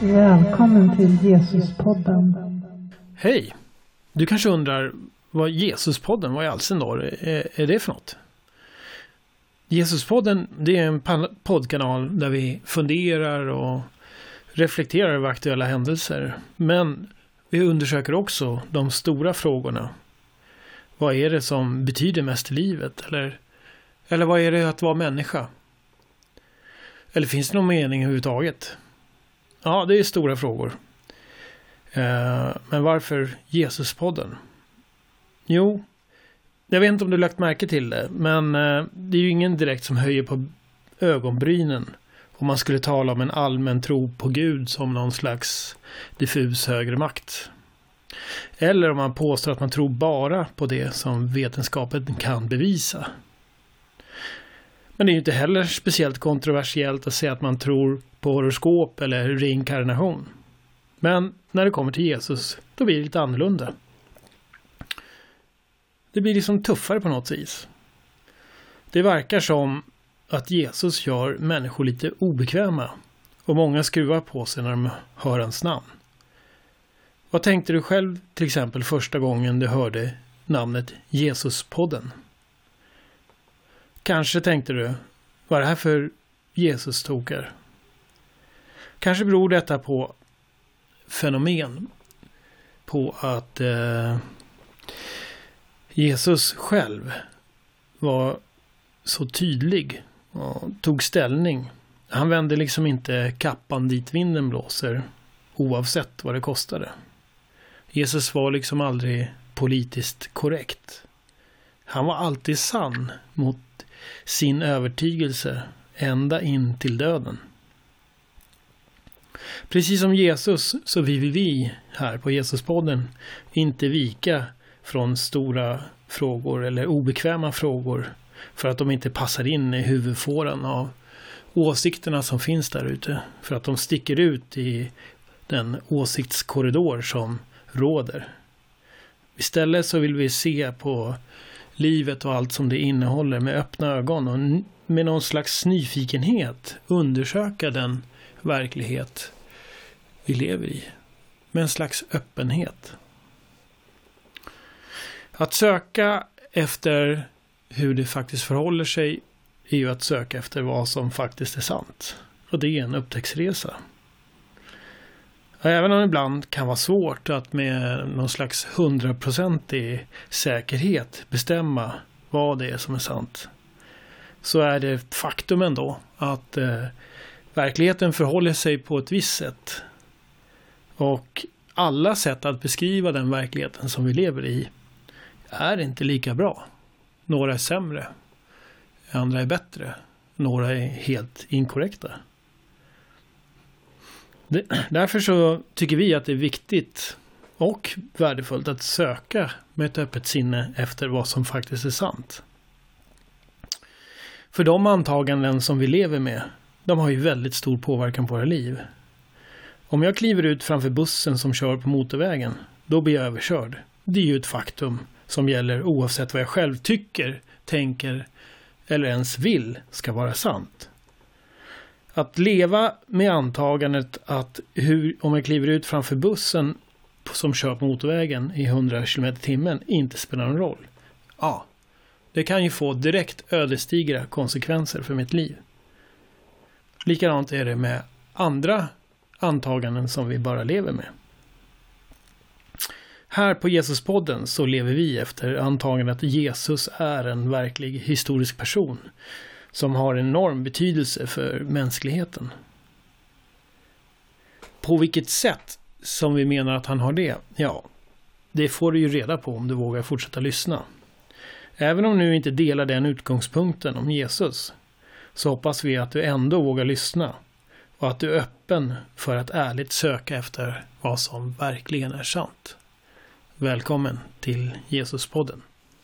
Välkommen till Jesuspodden. Hej! Du kanske undrar vad Jesuspodden, vad i all sin dar är, är det för något? Jesuspodden, det är en poddkanal där vi funderar och reflekterar över aktuella händelser. Men vi undersöker också de stora frågorna. Vad är det som betyder mest i livet? Eller, eller vad är det att vara människa? Eller finns det någon mening överhuvudtaget? Ja, det är stora frågor. Eh, men varför Jesuspodden? Jo, jag vet inte om du lagt märke till det, men eh, det är ju ingen direkt som höjer på ögonbrynen om man skulle tala om en allmän tro på Gud som någon slags diffus högre makt. Eller om man påstår att man tror bara på det som vetenskapen kan bevisa. Men det är ju inte heller speciellt kontroversiellt att säga att man tror på horoskop eller reinkarnation. Men när det kommer till Jesus, då blir det lite annorlunda. Det blir liksom tuffare på något vis. Det verkar som att Jesus gör människor lite obekväma och många skruvar på sig när de hör hans namn. Vad tänkte du själv till exempel första gången du hörde namnet Jesuspodden? Kanske tänkte du, vad är det här för Jesus-tokar? Kanske beror detta på fenomen. På att eh, Jesus själv var så tydlig och tog ställning. Han vände liksom inte kappan dit vinden blåser oavsett vad det kostade. Jesus var liksom aldrig politiskt korrekt. Han var alltid sann mot sin övertygelse ända in till döden. Precis som Jesus så vill vi här på Jesuspodden inte vika från stora frågor eller obekväma frågor för att de inte passar in i huvudfåran av åsikterna som finns där ute. För att de sticker ut i den åsiktskorridor som råder. Istället så vill vi se på livet och allt som det innehåller med öppna ögon och med någon slags nyfikenhet undersöka den verklighet vi lever i. Med en slags öppenhet. Att söka efter hur det faktiskt förhåller sig är ju att söka efter vad som faktiskt är sant. Och det är en upptäcktsresa. Även om det ibland kan vara svårt att med någon slags hundraprocentig säkerhet bestämma vad det är som är sant. Så är det ett faktum ändå att eh, verkligheten förhåller sig på ett visst sätt. Och alla sätt att beskriva den verkligheten som vi lever i är inte lika bra. Några är sämre. Andra är bättre. Några är helt inkorrekta. Därför så tycker vi att det är viktigt och värdefullt att söka med ett öppet sinne efter vad som faktiskt är sant. För de antaganden som vi lever med, de har ju väldigt stor påverkan på våra liv. Om jag kliver ut framför bussen som kör på motorvägen, då blir jag överkörd. Det är ju ett faktum som gäller oavsett vad jag själv tycker, tänker eller ens vill ska vara sant. Att leva med antagandet att hur, om jag kliver ut framför bussen som kör på motorvägen i 100 km timmen inte spelar någon roll. Ja, det kan ju få direkt ödesdigra konsekvenser för mitt liv. Likadant är det med andra antaganden som vi bara lever med. Här på Jesuspodden så lever vi efter antagandet att Jesus är en verklig historisk person som har enorm betydelse för mänskligheten. På vilket sätt som vi menar att han har det, ja, det får du ju reda på om du vågar fortsätta lyssna. Även om du inte delar den utgångspunkten om Jesus, så hoppas vi att du ändå vågar lyssna och att du är öppen för att ärligt söka efter vad som verkligen är sant. Välkommen till Jesuspodden.